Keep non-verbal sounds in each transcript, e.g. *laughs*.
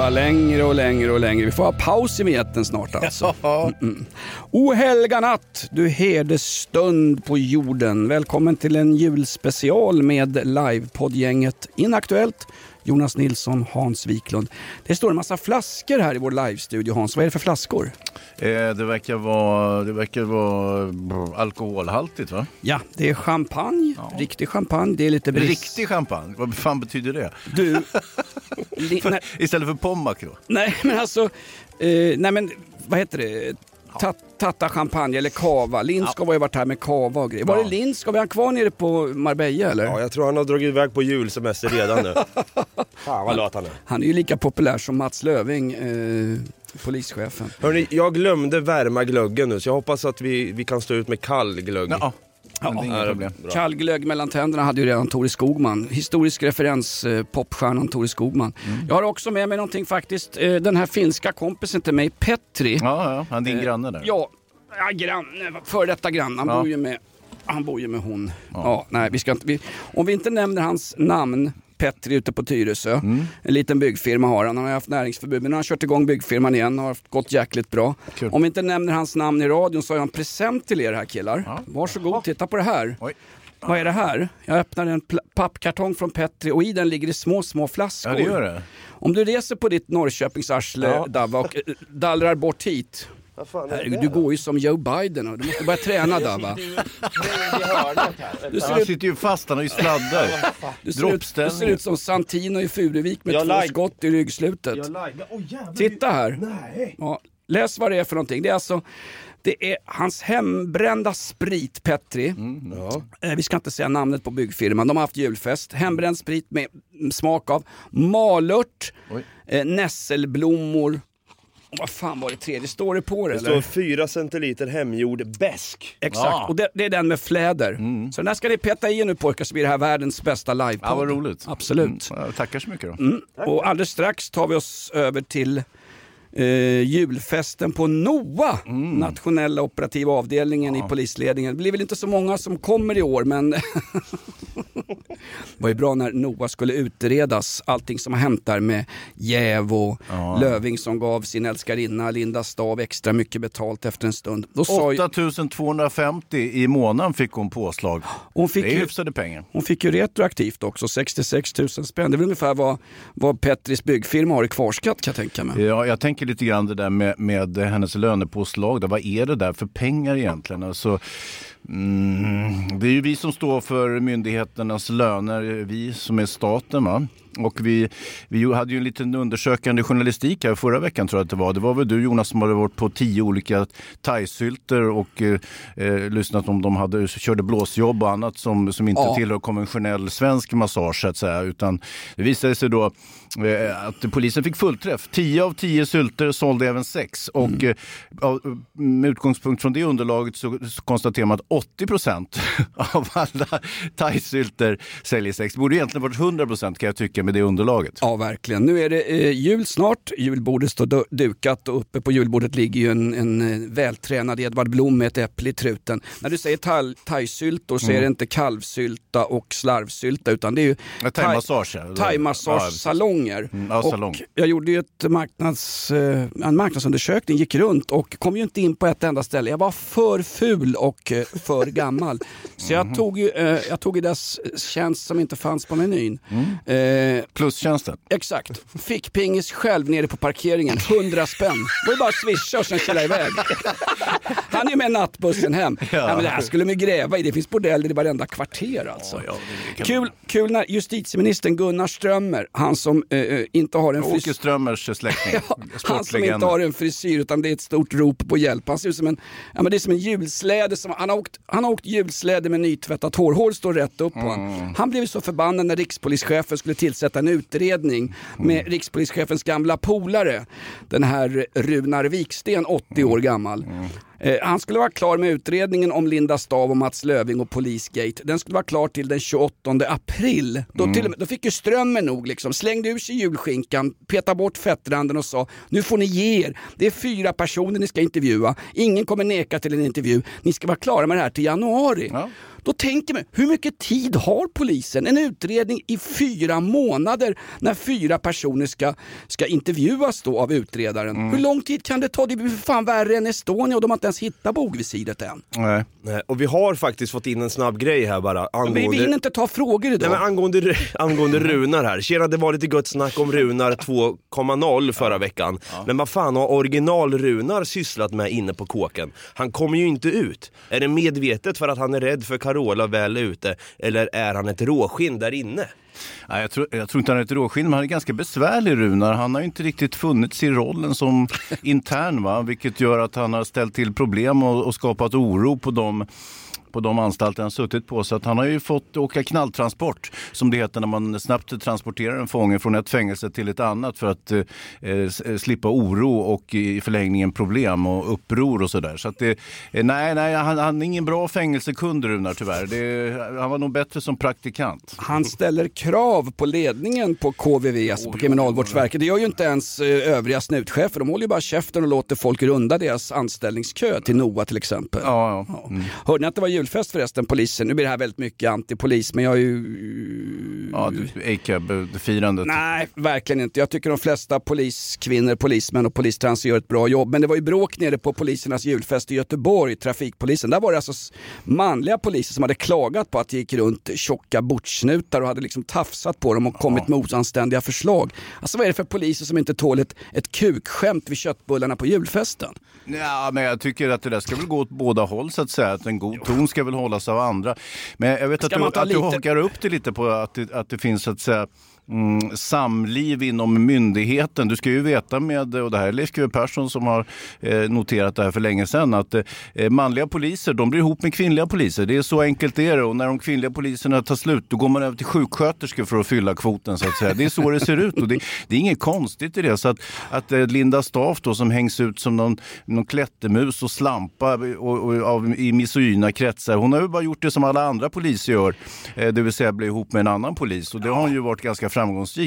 Bara längre och längre och längre. Vi får ha paus i vignetten snart alltså. *laughs* Mm. O helga natt, du herdestund på jorden. Välkommen till en julspecial med livepoddgänget Inaktuellt. Jonas Nilsson, Hans Wiklund. Det står en massa flaskor här i vår livestudio Hans. Vad är det för flaskor? Eh, det verkar vara, det verkar vara alkoholhaltigt va? Ja, det är champagne. Riktig champagne. Det är lite brist. Riktig champagne, vad fan betyder det? Du, *laughs* nej, Istället för Pommac då? nej, men alltså, eh, nej men vad heter det? Ta, Tata champagne eller cava. Lindskov har ju varit här med cava och grejer. Var Ja. det Lindskov? Är han kvar nere på Marbella eller? Ja, jag tror han har dragit iväg på julsemester redan nu. *laughs* Fan vad lat han är. Han är ju lika populär som Mats Löving, eh, polischefen. Hörrni, jag glömde värma glöggen nu så jag hoppas att vi, vi kan stå ut med kall glögg. Ja, men det är Ja, problem. Kall glögg mellan tänderna hade ju redan Tore Skogman. Historisk referens, eh, popstjärnan Tore Skogman. Mm. Jag har också med mig någonting faktiskt. Eh, den här finska kompisen till mig, Petri. Ja, ja, han är din granne där. Ja, ja granne, före detta granne. Han, Ja. bor ju med, han bor ju med hon. Ja. nej, vi ska inte, vi, om vi inte nämner hans namn, Petri ute på Tyresö. Mm. En liten byggfirma har han. Han har haft näringsförbud men nu har han kört igång byggfirman igen och har gått jäkligt bra. Kul. Om vi inte nämner hans namn i radion så har jag en present till er här killar. Ja. Varsågod, titta på det här. Oj. Vad är det här? Jag öppnar en pappkartong från Petri och i den ligger det små, små flaskor. Ja, det gör det. Om du reser på ditt Norrköpingsarsle, Ja. Och eh, dallrar bort hit. Herregud, där du går ju som Joe Biden och du måste börja träna *laughs* Davva. Du ser, Han ut, sitter ju fast, han har ju sladdar. du, ser ut, du Droppställning. ser ut som Santino i Furuvik med Jag två like- skott i ryggslutet. Titta här. Nej. Ja, läs vad det är för någonting. Det är alltså det är hans hembrända sprit, Petri. Ja. Eh, Vi ska inte säga namnet på byggfirman. De har haft julfest. Hembränd sprit med smak av malört, Oj. eh, nässelblommor. Vad fan var det tredje? Står det på det? Det eller? står 4 centiliter hemgjord bäsk. Exakt, Ja. och det, det är den med fläder. Så den här ska ni peta i er nu pojkar så blir det här världens bästa livepodd. Ja, vad roligt. Absolut. Mm, tackar så mycket då. Mm. Och alldeles strax tar vi oss över till eh, julfesten på NOA, Mm. nationella operativa avdelningen i polisledningen. Det blir väl inte så många som kommer i år men det *laughs* var ju bra när NOA skulle utredas, allting som har hänt där med Jäv och Löving som gav sin älskarinna Linda Stav extra mycket betalt efter en stund. Då sa ju, 8250 i månaden fick hon påslag. hon, fick Det är ju, hyfsade pengar. hon fick ju retroaktivt också, 66 000 spänn. Det är väl ungefär vad, vad Petris byggfirma har i kvarskatt kan jag tänka mig. Ja, jag tänker lite grann det där med, med hennes lönepåslag. Där. Vad är det där för pengar egentligen? Alltså, mm, det är ju vi som står för myndigheternas löner, vi som är staten. Va? Och vi, vi hade ju en liten undersökande journalistik här förra veckan tror jag att det var. Det var väl du Jonas som hade varit på tio olika thaisylter och eh, eh, lyssnat om de hade, körde blåsjobb och annat som, som inte Ja. tillhör konventionell svensk massage så att säga. Utan det visade sig då att polisen fick fullträff. 10 av 10 sylter sålde även sex. Och eh, av- med utgångspunkt från det underlaget så, konstaterar man att 80 procent *laughs* av alla thaisylter säljer sex. Det borde egentligen varit 100 procent kan jag tycka med det underlaget. Ja, verkligen. Nu är det eh, jul snart. Julbordet står du- dukat och uppe på julbordet ligger ju en, en eh, vältränad Edvard Blom med ett äpple i truten. När du säger thai- thaisyltor så är det inte kalvsylta och slarvsylta utan det är ju Ja, ja. thaimassagesalonger. Mm, ja, salong. och jag gjorde ju ett marknads, eh, en marknadsundersökning, gick runt och kom ju inte in på ett enda ställe. Jag var för ful och eh, för gammal. *laughs* Så Mhm. jag tog ju, eh, jag tog ju dess tjänst som inte fanns på menyn. Mm. Eh, Plustjänsten. Exakt. Fick pingis själv nere på parkeringen. 100 spänn. Det var ju bara att swisha och sen köra iväg. *laughs* Han är med nattbussen hem. Ja. men det här skulle ju gräva i. Det finns bordeller i varenda kvarter alltså. Ja, kan Kul, kul när justitieministern Gunnar Strömmer, han som eh, eh, inte har en Åke frisyr. Strömmers släkting. *laughs* Ja, han som inte har en frisyr utan det är ett stort rop på hjälp. Han ser ut som en, ja, men det är som en hjulsläde. Som, han, har åkt, han har åkt hjulsläde med nytvättat hår. Hår står rätt upp på Mm. honom. Han blev så förbannad när rikspolischefen skulle tillsätta en utredning med Mm. rikspolischefens gamla polare. Den här Runar Viksten, 80 år gammal. Mm. Eh, han skulle vara klar med utredningen om Linda Stav och Mats Löving och Polisgate. Den skulle vara klar till den 28 april. Då, Mm. till och med, då fick ju strömmen nog, liksom. slängde ur sig julskinkan, petade bort fettranden och sa nu får ni ge er. Det är fyra personer ni ska intervjua. Ingen kommer neka till en intervju. Ni ska vara klara med det här till januari. Ja. Då tänker man, hur mycket tid har polisen? En utredning i fyra månader när fyra personer ska, ska intervjuas då av utredaren. Mm. Hur lång tid kan det ta? Det blir för fan värre än Estonia och de har inte ens hittat bogvisiret än. Nej. Nej, och vi har faktiskt fått in en snabb grej här bara. Vi, Angående... vi hinner inte ta frågor idag. Nej, men angående, *laughs* angående Runar här. Tjena, det var lite gött snack om Runar 2.0 förra veckan. Men vad fan har original-Runar sysslat med inne på kåken? Han kommer ju inte ut. Är det medvetet för att han är rädd för Carola väl ute? Eller är han ett råskinn där inne? Nej, jag, tror, jag tror inte han är ett råskinn, men han är ganska besvärlig Runar. Han har inte riktigt funnits i rollen som *laughs* intern, va? vilket gör att han har ställt till problem och, och skapat oro på de på de anstalter han suttit på. Så att han har ju fått åka knalltransport, som det heter när man snabbt transporterar en fånge från ett fängelse till ett annat för att eh, s- slippa oro och i förlängningen problem och uppror och sådär. Så att det, eh, nej, nej, han, han är ingen bra fängelsekund Runar tyvärr. Det, han var nog bättre som praktikant. Han ställer krav på ledningen på KVV, alltså på Kriminalvårdsverket. Det gör ju inte ens eh, övriga snutchefer. De håller ju bara käften och låter folk runda deras anställningskö till NOA till exempel. Ja, ja. Mm. Hörde ni att det var julfest förresten, polisen? Nu blir det här väldigt mycket antipolis, men jag är ju... Ja, du- ACAB-firandet. Nej, verkligen inte. Jag tycker de flesta poliskvinnor, polismän och polistrans gör ett bra jobb. Men det var ju bråk nere på polisernas julfest i Göteborg, trafikpolisen. Där var det alltså manliga poliser som hade klagat på att det gick runt tjocka bordsnutar och hade liksom tafsat på dem och kommit med oanständiga förslag. Alltså vad är det för poliser som inte tål ett, ett kukskämt vid köttbullarna på julfesten? Ja, men jag tycker att det där ska väl gå åt båda håll så att säga. Att en god ton ska väl hållas av andra. Men jag vet Ska att du, att du hakar upp det lite på att det, att det finns så att säga Mm, samliv inom myndigheten. Du ska ju veta med, och det här är Leif GW Persson som har eh, noterat det här för länge sedan, att eh, manliga poliser de blir ihop med kvinnliga poliser. Det är så enkelt det är och när de kvinnliga poliserna tar slut då går man över till sjuksköterskor för att fylla kvoten så att säga. Det är så det ser ut och det, det är inget konstigt i det. Så att, att eh, Linda Staff då som hängs ut som någon, någon klättermus och slampa eh, och, och, av, i misogyna kretsar. Hon har ju bara gjort det som alla andra poliser gör, eh, det vill säga bli ihop med en annan polis. Och det har hon ju varit ganska framgångsrik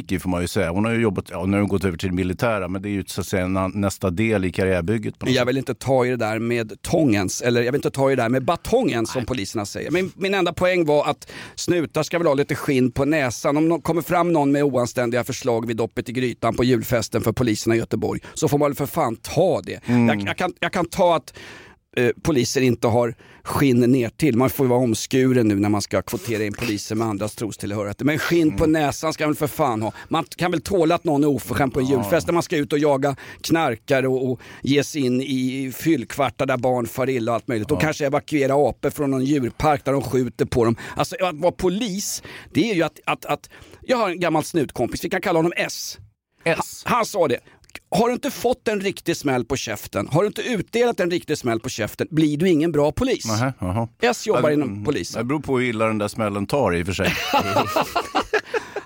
i får man ju säga. Hon har ju jobbat, ja nu har hon gått över till det militära men det är ju så att säga nästa del i karriärbygget. Jag sätt. vill inte ta i det där med tångens, eller jag vill inte ta i det där med batongen som poliserna säger. Min, min enda poäng var att snutar ska väl ha lite skinn på näsan. Om det kommer fram någon med oanständiga förslag vid doppet i grytan på julfesten för poliserna i Göteborg så får man väl för fan ta det. Jag, jag, kan, jag kan ta att eh, poliser inte har skinn ner till. Man får ju vara omskuren nu när man ska kvotera in poliser med andras trostillhörigheter. Men skinn på näsan ska man väl för fan ha. Man kan väl tåla att någon är oförskämd på en julfest när man ska ut och jaga knarkare och, och ge sig in i fyllkvartar där barn far illa och allt möjligt. Och kanske evakuera apor från någon djurpark där de skjuter på dem. Alltså att vara polis, det är ju att, att, att jag har en gammal snutkompis, vi kan kalla honom S. S. Han sa det. Har du inte fått en riktig smäll på käften, har du inte utdelat en riktig smäll på käften, blir du ingen bra polis. Nähä, jaha. S jobbar Ja, det- inom polisen. Det beror på hur illa den där smällen tar i och för sig. *laughs*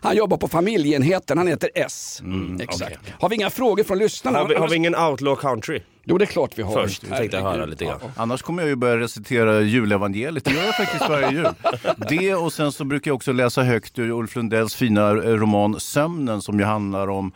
Han jobbar på familjeenheten, han heter S. Exakt. Har vi inga frågor från lyssnarna? Har vi, har vi ingen outlaw country Jo, det är klart vi har. först? Vi tänkte höra lite grann. Annars kommer jag ju börja recitera julevangeliet. Det gör jag faktiskt varje jul. *laughs* Det och sen så brukar jag också läsa högt ur Ulf Lundells fina eh, roman Sömnen som ju handlar om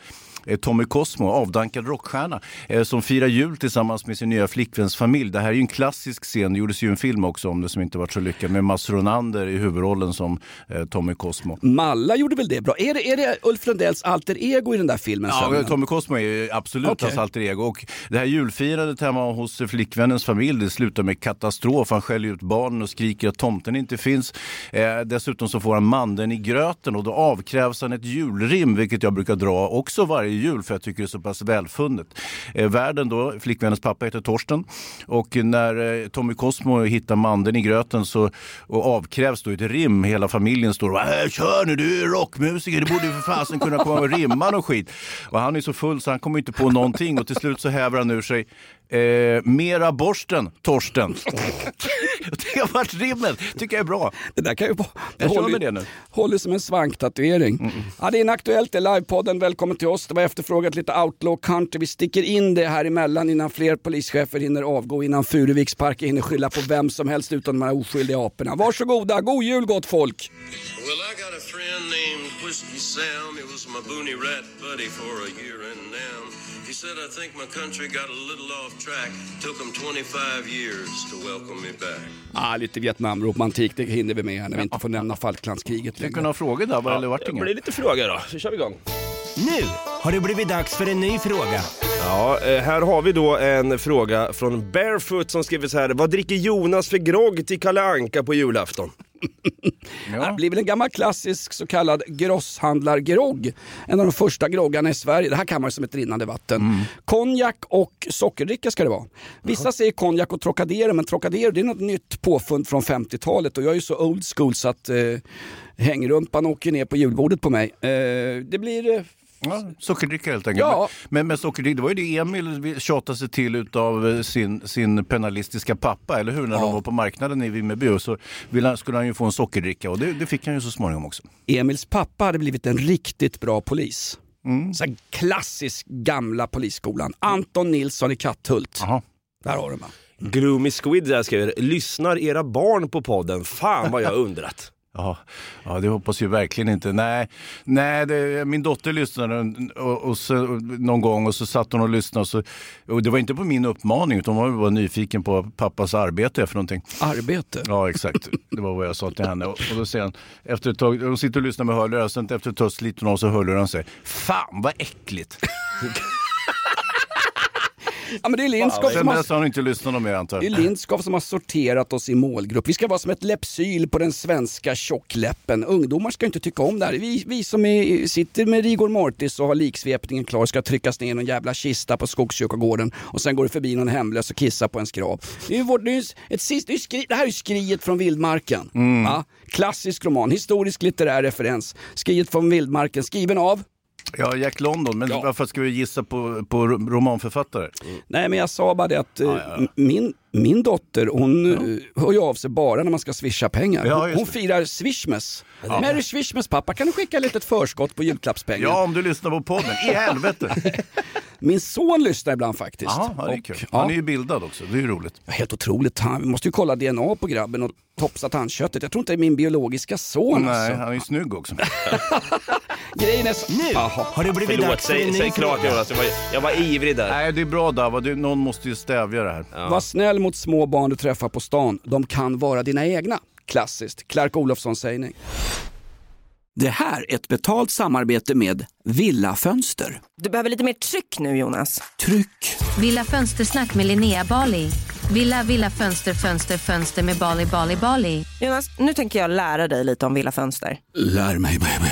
Tommy Cosmo, avdankad rockstjärna, eh, som firar jul tillsammans med sin nya flickväns familj. Det här är ju en klassisk scen, det gjordes ju en film också om det som inte varit så lyckad med Mats Ronander i huvudrollen som eh, Tommy Cosmo. Malla gjorde väl det bra? Är det, är det Ulf Lundells alter ego i den där filmen? Ja? Tommy Cosmo är ju absolut Okej. hans alter ego. Och det här julfirandet hemma hos flickvännens familj det slutar med katastrof. Han skäller ut barnen och skriker att tomten inte finns. Eh, dessutom så får han mandeln i gröten och då avkrävs han ett julrim, vilket jag brukar dra också varje jul för jag tycker det är så pass välfunnet. Eh, värden då, flickvännens pappa heter Torsten och när eh, Tommy Cosmo hittar mandeln i gröten så, och avkrävs då ett rim, hela familjen står och äh, kör nu, du är rockmusiker, du borde ju för fasen kunna komma och rimma och skit. Och han är så full så han kommer inte på någonting och till slut så häver han ur sig Eh, mera borsten, Torsten. *laughs* det har varit rimmet, tycker jag är bra. Det där kan ju vara... Jag håller- med det nu. Håller som en svanktatuering. Ja, det är en Aktuellt, det är livepodden. Välkommen till oss. Det var efterfrågat lite outlaw country. Vi sticker in det här emellan innan fler polischefer hinner avgå, innan Furuviksparken hinner skylla på vem som helst utan de här oskyldiga aporna. Varsågoda, god jul gott folk! Well, I got a friend named Whiskey Sam. He was my boony rat buddy for a year and now. He said, I think my country got a little off track. Took him 25 years to welcome me back. Ah, lite Vietnamromantik, det hinner vi med här när vi inte får nämna Falklandskriget längre. kunde ha frågor där, vad eller vart Det blir lite frågor då, så kör vi igång. Nu har det blivit dags för en ny fråga. Ja, eh, här har vi då en fråga från Barefoot som skriver så här. Vad dricker Jonas för grogg till Kalle Anka på julafton? Det blir väl en gammal klassisk så kallad grosshandlargrogg. En av de första groggarna i Sverige. Det här kan man som ett rinnande vatten. Konjak och sockerdricka ska det vara. Vissa säger konjak och Trocadero, men Trocadero det är något nytt påfund från 50-talet och jag är ju så old school så att eh, hängrumpan åker ner på julbordet på mig. Eh, det blir eh, Ja, sockerdricka helt enkelt. Ja. Men med sockerdricka, det var ju det Emil tjatade sig till utav sin, sin penalistiska pappa, eller hur? När de var på marknaden i Vimmerby så ville han, skulle han ju få en sockerdricka och det, det fick han ju så småningom också. Emils pappa hade blivit en riktigt bra polis. Så här klassisk gamla polisskolan. Anton Nilsson i Katthult. Jaha. Där har du man. Gloomy Squid där skriver, lyssnar era barn på podden? Fan vad jag undrat. Ja, ja, det hoppas ju verkligen inte. Nej, nej det, min dotter lyssnade och, och så, någon gång och så satt hon och lyssnade. Och, så, och det var inte på min uppmaning utan hon var nyfiken på pappas arbete för någonting. Arbete. Ja, exakt. Det var vad jag sa till henne. Och, och då säger han, efter ett tag, hon sitter och lyssnar med hörlurar, sen efter ett tag sliter hon av sig hörlurarna och säger Fan vad äckligt! Ja, men det är Lindskov som har har inte lyssnat mer antar Det är jag. Lindskov som har sorterat oss i målgrupp. Vi ska vara som ett läppsyl på den svenska tjockläppen. Ungdomar ska inte tycka om det här. Vi, vi som är, sitter med Rigor Mortis och har liksvepningen klar ska tryckas ner i någon jävla kista på Skogskyrkogården och sen går det förbi någon hemlös och kissar på en skrav. Det, är vårt, det, är ett sist, det, är skri, det här är skriet från vildmarken. Ja, klassisk roman, historisk litterär referens. Skriet från vildmarken, skriven av Ja, Jack London, men Ja. varför ska vi gissa på, på romanförfattare? Nej men jag sa bara det att eh, Min, min dotter hon ja. hör ju av sig bara när man ska swisha pengar. Ja, hon, hon det. firar swishmas. Merry swishmas pappa, kan du skicka lite ett förskott på julklappspengen? Ja, om du lyssnar på podden. I helvete! *laughs* Min son lyssnar ibland faktiskt. Jaha, ja, det är Och, kul. ja, Han är ju bildad också, det är ju roligt. Helt otroligt. Han, vi måste ju kolla DNA på grabben och topsa tandköttet. Jag tror inte det är min biologiska son Nej, alltså. han är ju snygg också. *laughs* Grejen är så... Nu Jaha. har det blivit Förlåt, dags för säg, säg klart. Jonas. Jag var, jag var ivrig där. Nej, det är bra Dava, någon måste ju stävja det här. Var snäll mot små barn du träffar på stan. De kan vara dina egna. Klassiskt. Clark Olofssons sägning. Det här är ett betalt samarbete med Villa Fönster. Du behöver lite mer tryck nu Jonas. Tryck! Villa Fönstersnack med Linnea Bali. Villa, villa, fönster, fönster, fönster med Bali, Bali, Bali. Jonas, nu tänker jag lära dig lite om Villa Fönster. Lär mig baby.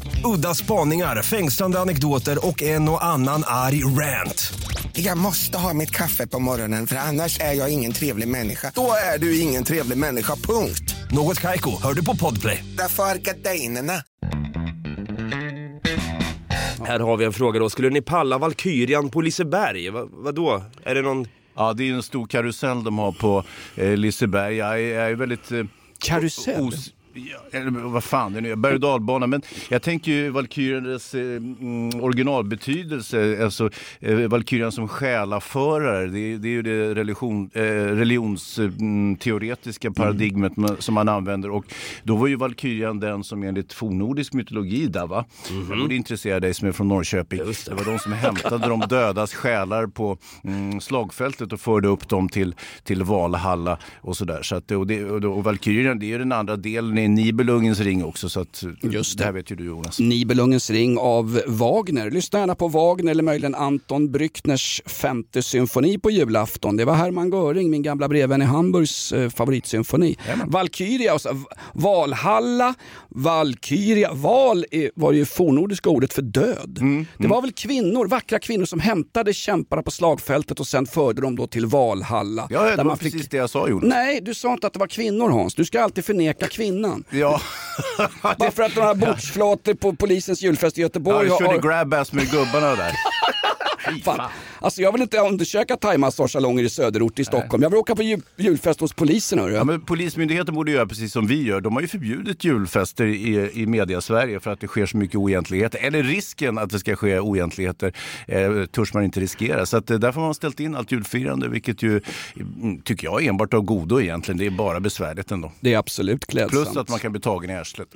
Udda spaningar, fängslande anekdoter och en och annan arg rant. Jag måste ha mitt kaffe på morgonen för annars är jag ingen trevlig människa. Då är du ingen trevlig människa, punkt. Något Kaiko, hör du på Podplay. Därför är gardinerna. Här har vi en fråga då. Skulle ni palla Valkyrian på Liseberg? Va, vadå? Är det någon... Ja, det är en stor karusell de har på eh, Liseberg. Jag är, jag är väldigt... Eh, Karusell? os- Ja, eller vad fan det nu är, berg och dalbana. Men jag tänker ju Valkyriens eh, mm, originalbetydelse, alltså eh, Valkyrian som själaförare. Det, det är ju det religion, eh, religionsteoretiska paradigmet ma- som man använder. Och då var ju Valkyrian den som enligt fornnordisk mytologi där va? Jag borde intressera dig som är från Norrköping. Det. var de som hämtade de dödas själar på mm, slagfältet och förde upp dem till, till Valhalla och sådär. Så att, och, det, och, och Valkyrian det är ju den andra delen i Nibelungens ring också. Så att, Just det här vet ju du Jonas. Nibelungens ring av Wagner. Lyssna gärna på Wagner eller möjligen Anton Brückners femte symfoni på julafton. Det var Hermann Göring, min gamla brevvän i Hamburgs eh, favoritsymfoni. Valkyria, och så, V- Valhalla, Valkyria. Val var ju fornnordiska ordet för död. Mm, Det var väl kvinnor, vackra kvinnor som hämtade kämparna på slagfältet och sen förde dem då till Valhalla. Ja, det var man fick- precis det jag sa Jonas. Nej, du sa inte att det var kvinnor Hans. Du ska alltid förneka kvinnan. Ja. *laughs* Bara för att några bordsflator på polisens julfest i Göteborg Ja, jag körde har... grab-ass med gubbarna där. *laughs* Fan. Alltså jag vill inte undersöka thaimassagesalonger i söderort i Stockholm. Jag vill åka på jul, julfest hos polisen hörru. Ja, men Polismyndigheten borde göra precis som vi gör. De har ju förbjudit julfester i, i media-Sverige för att det sker så mycket oegentligheter. Eller risken att det ska ske oegentligheter eh, törs man inte riskera. Så att, eh, därför har man ställt in allt julfirande, vilket ju mm, tycker jag är enbart av godo egentligen. Det är bara besvärligt ändå. Det är absolut klädsamt. Plus att man kan bli tagen i arslet.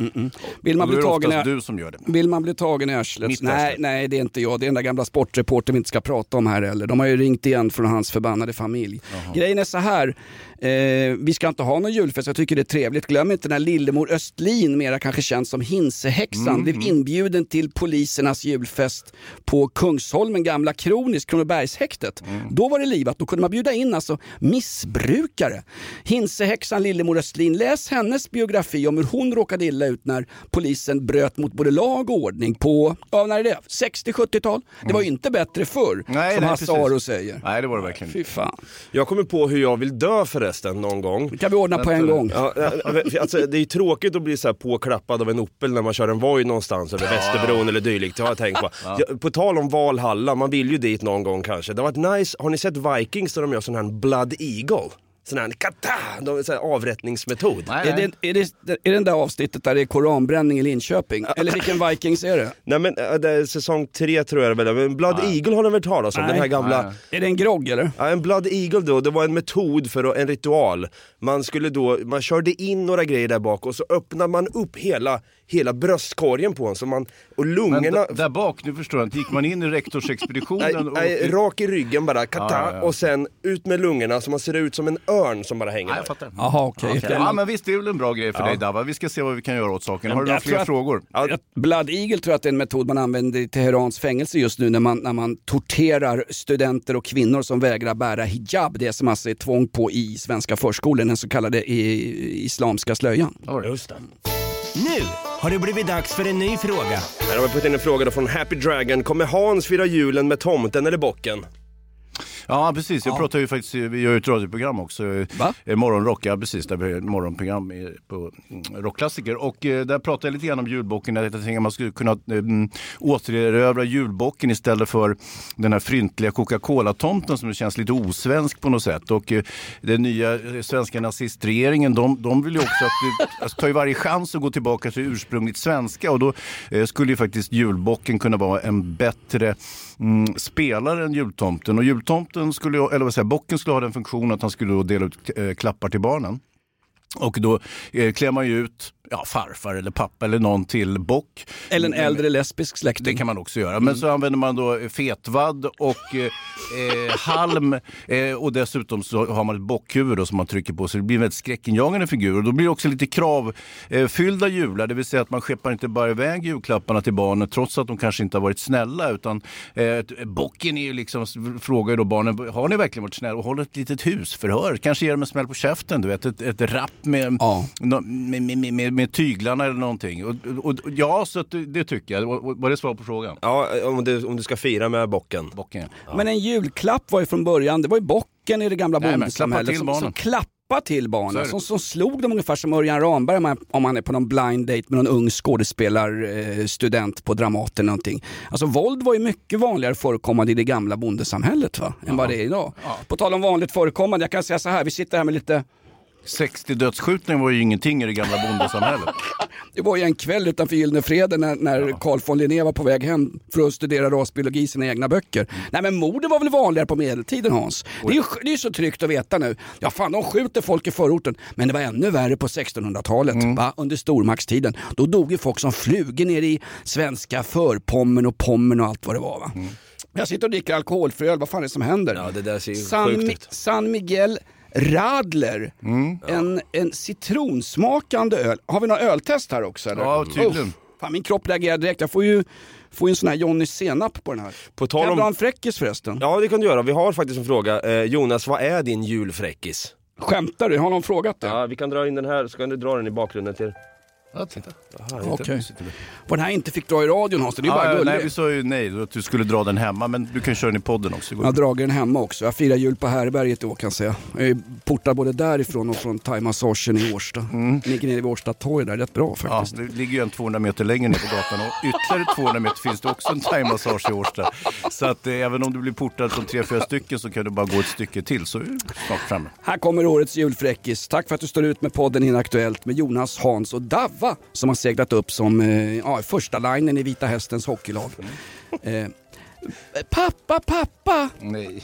Vill man bli är det tagen i- oftast du som gör det. Vill man bli tagen i arslet? Nej, nej, det är inte jag. Det är den där gamla sportreportern vi inte ska prata om här heller. De har ju ringt igen från hans förbannade familj. Grejen är så här. Eh, vi ska inte ha någon julfest, jag tycker det är trevligt. Glöm inte när Lillemor Östlin, mera kanske känd som Hinsehäxan, Mm, blev inbjuden till polisernas julfest på Kungsholmen, gamla Kronis, Kronobergshäktet. Mm. Då var det livat, då kunde man bjuda in alltså missbrukare. Hinsehäxan Lillemor Östlin, läs hennes biografi om hur hon råkade illa ut när polisen bröt mot både lag och ordning på, ja när är det? 60-70-tal? Det var ju inte bättre förr, Nej, som nej, Hasse. Aro säger. Nej, det var det verkligen Fy fan. Jag kommer på hur jag vill dö förresten någon gång. Det kan vi ordna på en gång. Ja, ja, alltså, det är ju tråkigt att bli så här påklappad av en Opel när man kör en Voi någonstans över Västerbron eller dylikt. Det har jag tänkt på. Ja, på tal om Valhalla, man vill ju dit någon gång kanske. Det har varit nice. Har ni sett Vikings där de gör sån här Blood Eagle? Sån här kata, de, sån här avrättningsmetod. Är det, är, det, är det den där avsnittet där det är koranbränning i Linköping? Eller vilken Vikings är det? Nej men det är säsong tre tror jag det. Men Blood Eagle har ni väl talat om? Nej. Den här gamla... Nej. Är det en grogg eller? Ja, en Blood Eagle då, det var en metod för en ritual. Man skulle då, man körde in några grejer där bak och så öppnade man upp hela, hela bröstkorgen på en så man, och Men lungorna... d- där bak, nu förstår jag inte, gick man in i rektorsexpeditionen? Nej, och- nej, rak i ryggen bara, kata, Ja, ja, ja. och sen ut med lungorna så man ser ut som en örn som bara hänger Ja, där. jag fattar. Jaha, okej. Ja, men visst, det är väl en bra grej för Ja. dig Dava. Vi ska se vad vi kan göra åt saken. Har du några fler att- frågor? att Blood Eagle tror jag att det är en metod man använder i Teherans fängelse just nu när man, när man torterar studenter och kvinnor som vägrar bära hijab. Det som alltså är tvång på i svenska förskolor, den så kallade i, islamska slöjan. Just det. Nu har det blivit dags för en ny fråga. Här har vi fått in en fråga då från Happy Dragon. Kommer Hans fira julen med tomten eller bocken? Ja, precis. Jag pratar ju faktiskt, vi gör ju ett radioprogram också. Va? Eh, Morgonrock, ja precis. Där vi har ett morgonprogram på mm, rockklassiker. Och eh, där pratar jag lite grann om julbocken. Jag tänkte att man skulle kunna eh, mm, återerövra julbocken istället för den här fryntliga Coca-Cola-tomten som känns lite osvensk på något sätt. Och den nya svenska nazistregeringen, de, de vill ju också att, *laughs* alltså, tar ju varje chans att gå tillbaka till ursprungligt svenska. Och då skulle ju faktiskt julbocken kunna vara en bättre mm, spelare än jultomten. Och jultomten skulle, eller vad säger bocken skulle ha den funktionen att han skulle då dela ut eh, klappar till barnen. Och då eh, klär man ju ut ja, farfar eller pappa eller någon till bock. Eller en äldre lesbisk släkting. Det kan man också göra. Men så använder man då fetvadd och eh, eh, halm eh, och dessutom så har man ett bockhuvud då som man trycker på så det blir en väldigt skräckinjagande figur. Och då blir det också lite kravfyllda jular, det vill säga att man skeppar inte bara iväg julklapparna till barnen trots att de kanske inte har varit snälla utan eh, bocken är ju liksom, frågar då barnen, har ni verkligen varit snälla och håller ett litet husförhör? Kanske ger dem en smäll på käften, du vet, ett, ett rapp med, Ja. nå- med, med, med, med tyglarna eller någonting. Och, och, och, ja, så det, det tycker jag. Var det svar på frågan? Ja, om du, om du ska fira med bocken. Bocken, ja. Men en julklapp var ju från början, det var ju bocken i det gamla bondesamhället klappa till som, barnen. som klappade till barnen, som, som slog dem ungefär som Örjan Ramberg om han- om han är på någon blind date med någon ung skådespelarstudent eh, student på Dramaten eller någonting. Alltså våld var ju mycket vanligare förekommande i det gamla bondesamhället va? än vad det är idag. På tal om vanligt förekommande, jag kan säga så här, vi sitter här med lite 60 dödsskjutningar var ju ingenting i det gamla bondesamhället. *laughs* Det var ju en kväll utanför Gyllene Freden när, när Carl von Linné var på väg hem för att studera rasbiologi i sina egna böcker. Nej men morden var väl vanligare på medeltiden Hans? Det är ju det är så tryggt att veta nu. Ja fan de skjuter folk i förorten. Men det var ännu värre på 1600-talet, va? under stormaktstiden. Då dog ju folk som flugor ner i svenska förpommern och Pommern och allt vad det var. Va? Jag sitter och dricker alkoholfri öl, vad fan är det som händer? Ja, det där ser San, sjukt ut. San Miguel Radler, en, en citronsmakande öl. Har vi några öltest här också? Eller? Ja, tydligen. Uff, fan, min kropp reagerar direkt. Jag får ju, får en sån här Johnny Senap på den här. På Kan tal jag om... dra en fräckis förresten? Ja, det kan du göra. Vi har faktiskt en fråga. Eh, Jonas, vad är din julfräckis? Skämtar du? Har någon frågat det? Ja, vi kan dra in den här, så kan du dra den i bakgrunden till... Ja, titta. Okej. Vad den här inte fick dra i radion Hans, det är ju bara Ja, gulligt. nej, vi sa ju nej, att du skulle dra den hemma, men du kan köra den i podden också. Jag har dragit den hemma också. Jag firar jul på Härberget i år kan jag säga. Jag är portad både därifrån och från thaimassagen i Årsta. Ligger nere vid Årsta torg där, rätt bra Ja, faktiskt. det ligger ju en 200 meter längre ner på gatan och ytterligare 200 meter finns det också en thaimassage i Årsta. Så att eh, även om du blir portad från tre, fyra stycken så kan du bara gå ett stycke till så är du snart framme. Här kommer årets julfräckis. Tack för att du står ut med podden Inaktuellt med Jonas, Hans och Davva som har seglat upp som eh, ja, första linjen i Vita Hästens hockeylag. Eh, pappa, pappa, Nej.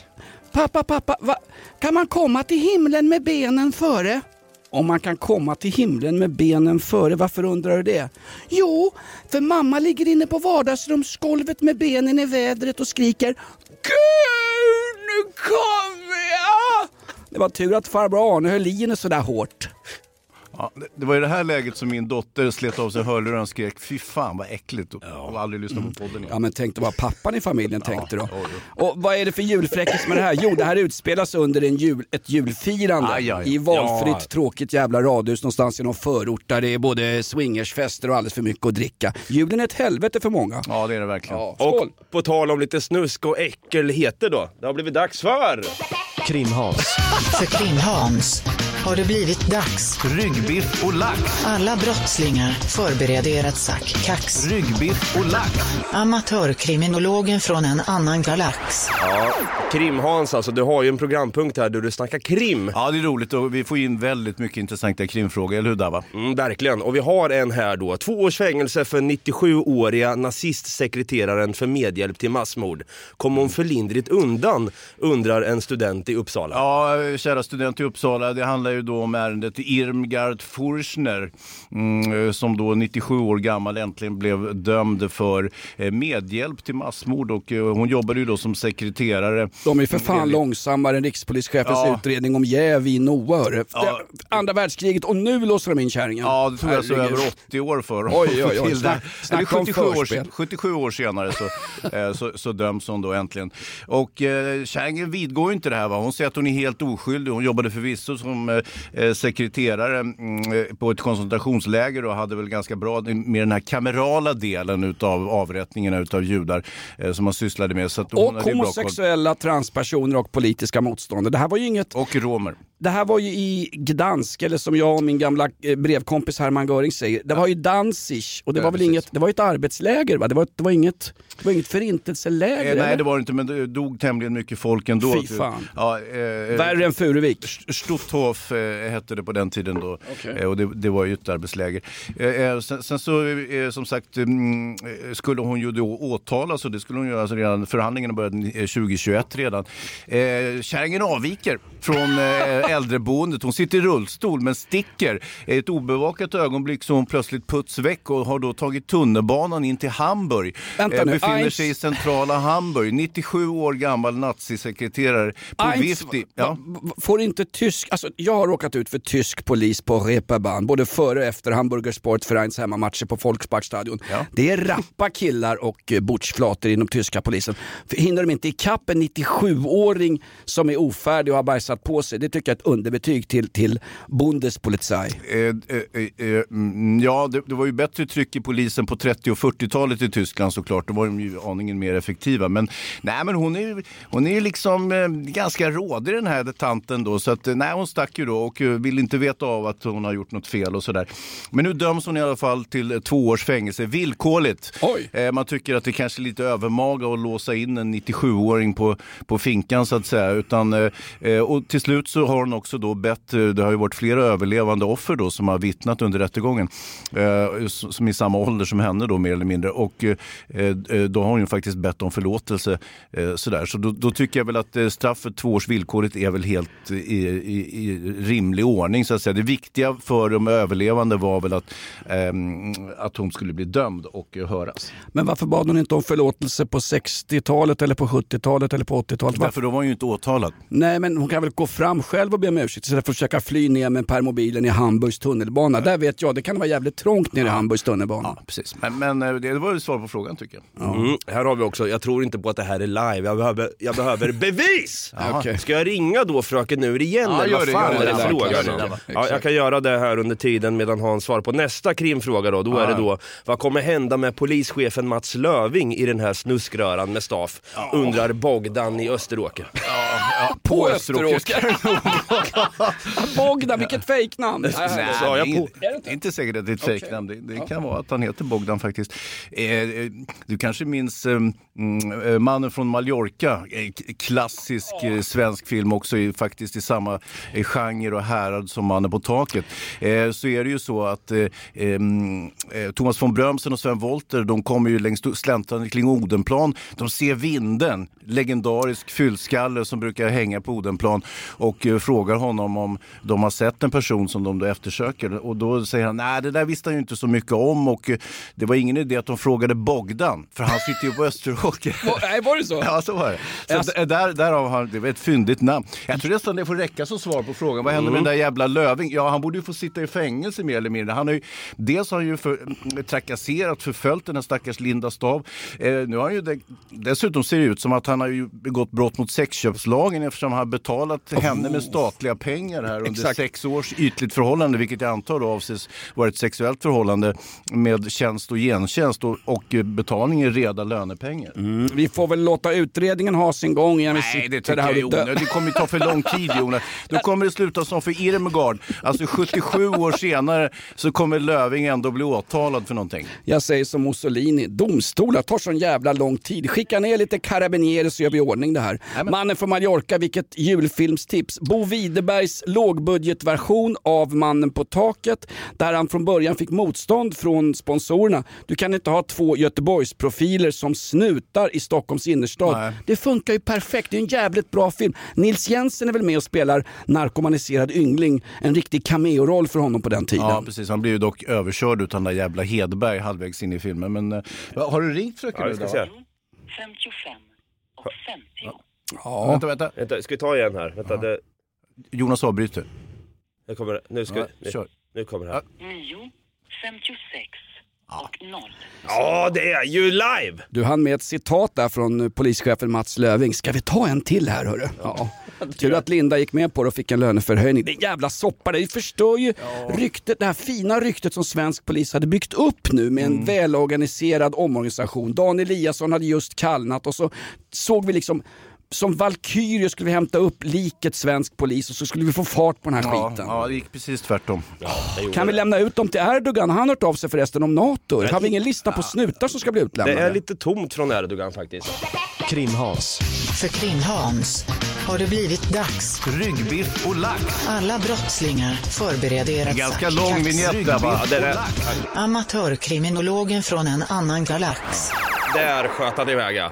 pappa, pappa, va? kan man komma till himlen med benen före? Om man kan komma till himlen med benen före, varför undrar du det? Jo, för mamma ligger inne på vardagsrumsgolvet med benen i vädret och skriker Gud, nu kommer jag! Det var tur att farbror Arne höll i henne sådär hårt. Ja, det- var i det här läget som min dotter slet av sig hörlurarna och skrek fy fan vad äckligt och, och aldrig lyssnat på podden igen. Ja men tänk dig vad pappan i familjen *laughs* tänkte då. Och vad är det för julfräckis med det här? Jo det här utspelas under en jul, ett julfirande Aj, aj, aj. i valfritt Ja. tråkigt jävla radhus någonstans i någon förort där det är både swingersfester och alldeles för mycket att dricka. Julen är ett helvete för många. Ja det är det verkligen. Ja, skål! Och på tal om lite snusk och äckelheter då. Det har blivit dags för... Krim-Hans. För Krim-Hans har det blivit dags. Ryggbiff och lax. Alla brottslingar förbered er ett sack kax. Ryggbiff och lax. Amatörkriminologen från en annan galax. Ja, Krim-Hans alltså. Du har ju en programpunkt här där du snackar krim. Ja det är roligt och vi får in väldigt mycket intressanta krimfrågor, eller hur Dava? Mm, verkligen. Och vi har en här då. Två års fängelse för 97-åriga nazistsekreteraren för medhjälp till massmord. Kom hon för lindrigt undan, undrar en student i Uppsala. Ja, kära student i Uppsala, det handlar handlar ju då om ärendet Irmgard Furchner mm, eh, som då 97 år gammal äntligen blev dömd för eh, medhjälp till massmord och eh, hon jobbade ju då som sekreterare. De är för fan långsammare än rikspolischefens Ja. utredning om jäv i Noa. Ja. Andra världskriget och nu låser de in kärringen. Ja, det tog alltså över 80 år för Oj, oj, oj. *laughs* det. Snack- om 77 år, förspel. 77 år senare så, så, så döms hon då äntligen. Och eh, Kärringen vidgår ju inte det här. Va? Hon säger att hon är helt oskyldig. Hon jobbade förvisso som eh, sekreterare mm, eh, på ett koncentrationsläger och hade väl ganska bra med den här kamerala delen utav avrättningarna utav judar eh, som man sysslade med. Så Och homosexuella, transpersoner och politiska motståndare. Det här var ju inget... Och romer. Det här var ju i Gdansk, eller som jag och min gamla eh, brevkompis Hermann Göring säger, det var ju Danzig och det Ja, var väl precis. inget, det var ett arbetsläger va? Det var, det var inget, det var inget förintelseläger? Eh, nej det var det inte men det dog tämligen mycket folk ändå. Fy fan. Ja, eh, eh, Värre än Furuvik. Stutthof eh, hette det på den tiden då. Okej. Eh, och det, det var ju ett arbetsläger. Eh, eh, sen, sen så eh, som sagt mm, eh, skulle hon ju då åtalas och det skulle hon göra alltså redan, förhandlingarna började eh, 2021 redan. Eh, kärringen avviker från eh, äldreboendet. Hon sitter i rullstol men sticker. I ett obevakat ögonblick så hon plötsligt puts väck och har då tagit tunnelbanan in till Hamburg. Vänta Eh, nu, befinner Eins- sig i centrala Hamburg. 97 år gammal nazisekreterare på Eins- Vifti. Ja. Får inte tysk, alltså jag har råkat ut för tysk polis på Reeperbahn, både före och efter Hamburger Sportvereins hemmamatcher på Volksparkstadion. Det är rappa killar och eh, butchflator inom tyska polisen. Hinner de inte ikapp en 97-åring som är ofärdig och har bajsat på sig, det tycker jag ett underbetyg till, till Bundespolizei. Eh, eh, eh, mm, ja, det, det var ju bättre tryck i polisen på 30 och 40-talet i Tyskland såklart. Då var de ju aningen mer effektiva. Men, nej, men hon är ju hon är liksom eh, ganska rådig den här tanten då. Så att, eh, nej, hon stack ju då och eh, vill inte veta av att hon har gjort något fel och sådär. Men nu döms hon i alla fall till eh, två års fängelse, villkorligt. Eh, man tycker att det kanske är lite övermaga att låsa in en 97-åring på, på finkan så att säga. Utan, eh, eh, och till slut så har hon också då bett, eh, det har ju varit flera överlevande offer då som har vittnat under rättegången. Eh, som i samma ålder som henne då mer eller mindre. Och eh, eh, då har hon ju faktiskt bett om förlåtelse. Eh, sådär. Så då, då tycker jag väl att eh, straffet två års villkorligt är väl helt i, i, i rimlig ordning så att säga. Det viktiga för de överlevande var väl att, ehm, att hon skulle bli dömd och höras. Men varför bad hon inte om förlåtelse på 60-talet eller på 70-talet eller på 80-talet? Varför? Därför då var hon ju inte åtalad. Nej men hon kan väl gå fram själv och be om ursäkt istället för att försöka fly ner med permobilen i Hamburgs tunnelbana. Där vet jag, det kan vara jävligt trångt nere i Hamburgs tunnelbana. precis. Men, men eh, det var ju svar på frågan tycker jag. Mm, här har vi också, jag tror inte på att det här är live, jag behöver, jag behöver *laughs* bevis! Okej. Ska jag ringa då fröken ur igen Ja, eller gör vad det, fan gör är det. det det. frågan det. Ja, Ja, jag kan göra det här under tiden medan Hans svarar på nästa krimfråga då. Då är Ja. det då, vad kommer hända med polischefen Mats Löving i den här snuskröran med staff? Undrar Bogdan i Österåker. *laughs* *laughs* På Österåker. *laughs* Bogdan, vilket fejknamn! Nej, Sa jag på? inte- det är inte säkert att det är ett Okej. fejknamn. Det, det kan vara att han heter Bogdan faktiskt. Eh, eh, du kanske minns eh, mm, eh, Mannen från Mallorca. Eh, klassisk eh, svensk film också i, faktiskt i samma eh, genre och härad som Mannen på taket. Eh, så är det ju så att eh, em, eh, Thomas von Brömsen och Sven Wollter de kommer ju längs släntrande kring Odenplan. De ser vinden, legendarisk fyllskalle som brukar hänga på Odenplan och eh, frågar honom om de har sett en person som de då eftersöker. Och då säger han, nej det där visste han ju inte så mycket om och eh, det var ingen idé att de frågade Bogdan, för han sitter ju på *laughs* Österåker. Nej, var det så? Ja, så var det. Så Alltså- där, därav har det var ett fyndigt namn. Jag tror nästan det får räcka som svar på frågan. Vad hände med Mm. den där jävla Löving? Ja, han borde ju få sitta i fängelse mer eller mindre. Han har ju, dels har han ju för, mm, trakasserat, förföljt den här stackars Linda Stav. Eh, nu har han ju de, dessutom ser det ut som att han har ju begått brott mot sexköpslagen eftersom han har betalat henne med statliga pengar här under Exakt. sex års ytligt förhållande, vilket jag antar då avses vara ett sexuellt förhållande med tjänst och gentjänst och, och betalning i reda lönepengar. Mm, vi får väl låta utredningen ha sin gång innan vi Nej, det sitter tycker här jag är. Det kommer ju ta för lång tid Jonas. Då kommer det sluta som för Irmgard. Alltså 77 år senare så kommer Löving ändå bli åtalad för någonting. Jag säger som Mussolini, domstolar tar sån jävla lång tid. Skicka ner lite carabinieri så gör vi ordning det här. Mannen från Mallorca tillbaka, vilket julfilmstips. Bo Widerbergs lågbudgetversion av Mannen på taket, där han från början fick motstånd från sponsorerna. Du kan inte ha två Göteborgsprofiler som snutar i Stockholms innerstad. Nej. Det funkar ju perfekt, det är en jävligt bra film. Nils Jensen är väl med och spelar narkomaniserad yngling, en riktig cameo-roll för honom på den tiden. Ja precis, han blev ju dock överkörd utan den där jävla Hedberg halvvägs in i filmen. Men eh, har du ringt fröken Ja, vi ska idag? se. 55 och 50. Ja. Vänta, vänta. Vänta, ska vi ta igen här? Vänta, det, Jonas avbryter. det kommer, nu, ska, Ja, nu, kör. nu kommer det här. 9, 56 och 0. Ja, det är ju live! Du hann med ett citat där från eh, polischefen Mats Löving. Ska vi ta en till här hörru? Ja. *laughs* Tur att Linda gick med på det och fick en löneförhöjning. Det är en jävla soppa, det förstör ju ryktet, det här fina ryktet som svensk polis hade byggt upp nu med en välorganiserad omorganisation. Dan Eliasson hade just kallnat och så såg vi liksom som valkyrier skulle vi hämta upp liket svensk polis och så skulle vi få fart på den här Ja, skiten. ja, det gick precis tvärtom. Kan vi lämna ut dem till Erdogan? Han har hört av sig förresten om NATO. Har vi ingen lista på snutar som ska bli Det utlämnade? är lite tomt från Erdogan faktiskt. Krim-Hans. För Krim-Hans har det blivit dags. Ryggbiff och lax. Alla brottslingar förbered er att Ganska lång kax. vignett där va? Ja, det är, Amatörkriminologen från en annan galax. där sköt han iväg ja.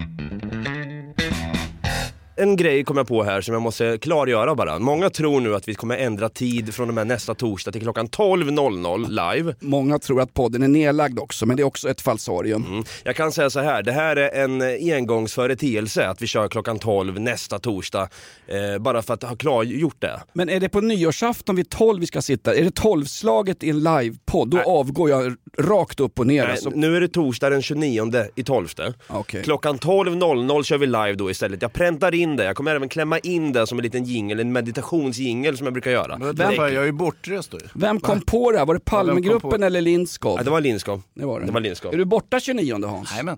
En grej kom jag på här som jag måste klargöra bara. Många tror nu att vi kommer ändra tid från och med nästa torsdag till klockan 12.00 live. Många tror att podden är nedlagd också, men det är också ett falsarium. Mm. Jag kan säga så här, det här är en engångsföreteelse att vi kör klockan 12 nästa torsdag. Eh, bara för att ha klargjort det. Men är det på nyårsafton vid 12 vi ska sitta? Är det 12-slaget i en livepodd? Då avgår jag rakt upp och ner. Nej, alltså. Nu är det torsdag den 29 i 12. Okej. Klockan 12.00 kör vi live då istället. Jag präntar in det, jag kommer även klämma in det som en liten jingle, en meditationsjingel som jag brukar göra. Men vänta, jag är ju bortrest då. Vem kom på det här? Var det Palmegruppen eller Lindskov? Ja, det var Lindskov. Det var det. Det var Lindskov. Är du borta 29 Hans? Jajamän.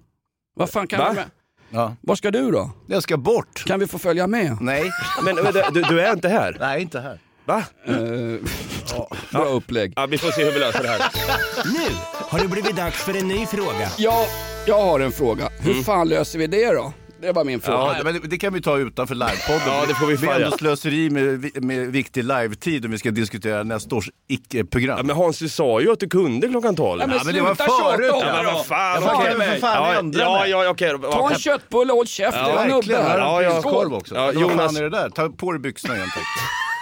Vad fan kan Va? du med? Ja. Var ska du då? Jag ska bort. Kan vi få följa med? Nej. *laughs* Men du, du är inte här? Nej, inte här. Va? Eh, *laughs* bra upplägg. Ja, vi får se hur vi löser det här. Nu har det blivit dags för en ny fråga. Ja, jag har en fråga. Hur Mm. fan löser vi det då? Det var min fråga. Ja, men det, det kan vi ta utanför livepodden. Ja, det får vi Det är fan ändå slöseri med, vi- med viktig live-tid om vi ska diskutera nästa års icke-program. Ja, men Hans, du sa ju att du kunde klockan 12. Ja, men men det var förut. Ja, det men vad fan, Jag okej. fan för fan ja, ändra ja, mig. ja, okej. Ta en köttbulle och håll käften. Ja, Verkligen. här. Ja, ja, korv också. Ja, Vad Jonas- fan är det där? Ta på dig byxorna igen tack.